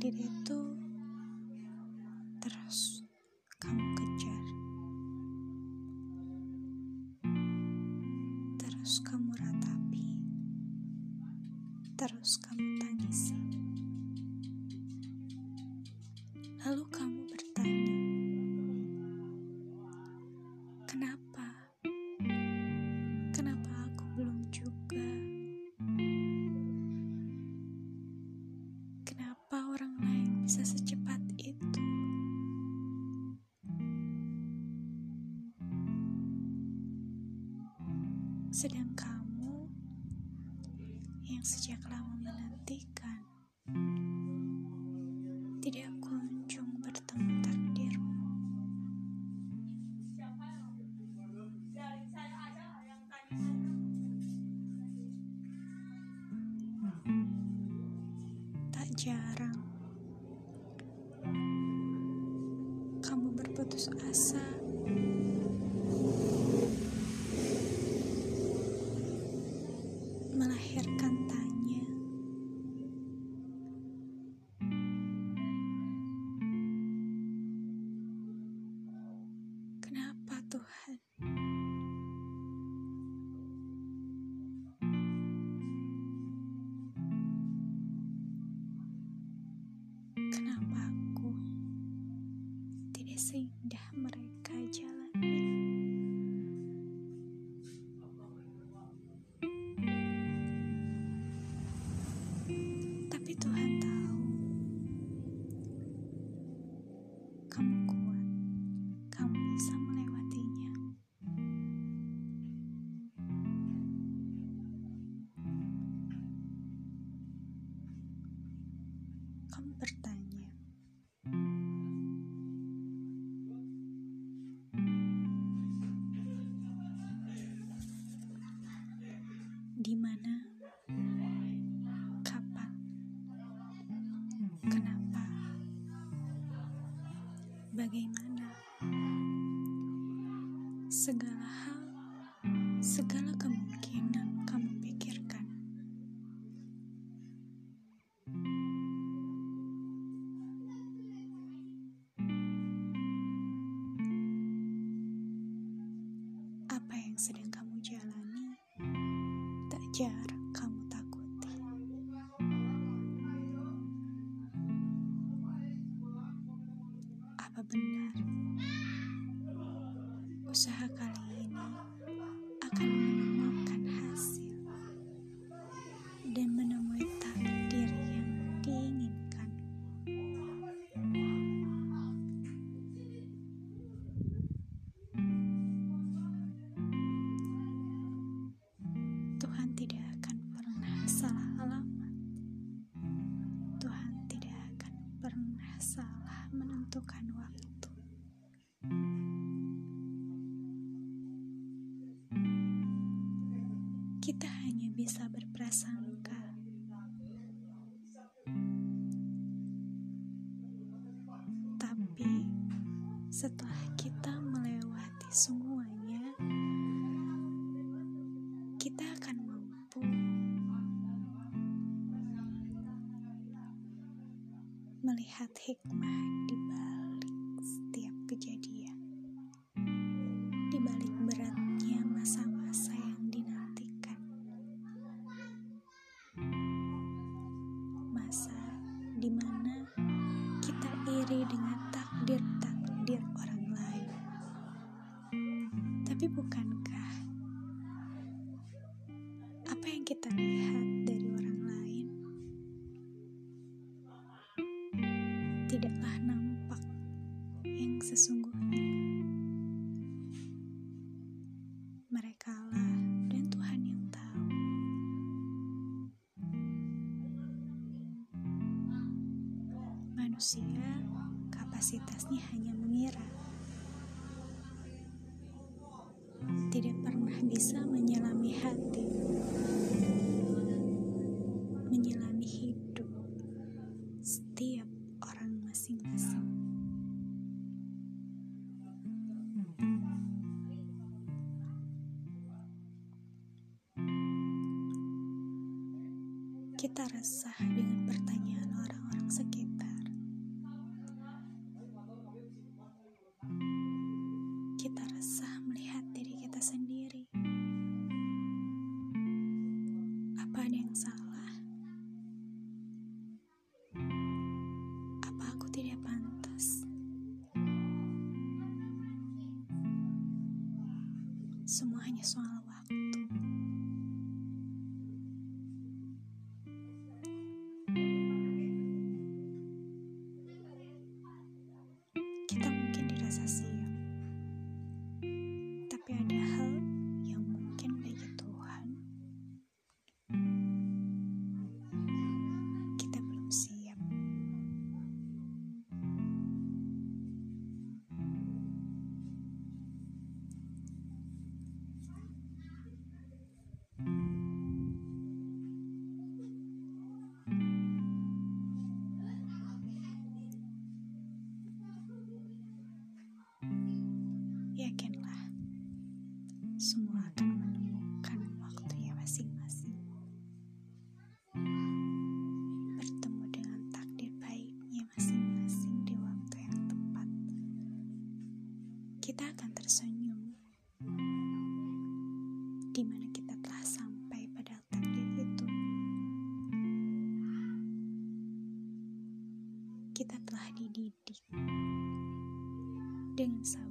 takdir itu terus kamu kejar, terus kamu ratapi, terus kamu tangisi. Lalu kamu bertanya, Sedang kamu yang sejak lama menantikan tidak kunjung bertemu takdirmu. Tak jarang kamu berputus asa. Melahirkan tanya, Kenapa Tuhan? Kenapa aku tidak seindah mereka Kamu bertanya, di mana, kapan, kenapa, bagaimana, segala hal, segala kemungkinan sedang kamu jalani, tak jarang kamu takuti. Apa benar usaha kali salah menentukan waktu. Kita hanya bisa berprasangka. Tapi setelah kita melewati semuanya, melihat hikmah di balik setiap kejadian, di balik beratnya masa-masa yang dinantikan, masa di mana kita iri dengan takdir-takdir orang lain. Tapi bukankah apa yang kita lihat Manusia kapasitasnya hanya mengira. Tidak pernah bisa menyelami hati, menyelami hidup setiap orang masing-masing. Kita resah dengan pertanyaan orang-orang sekitar. Semua hanya soal waktu. kita akan tersenyum di mana kita telah sampai pada takdir itu. Kita telah dididik dengan sabar.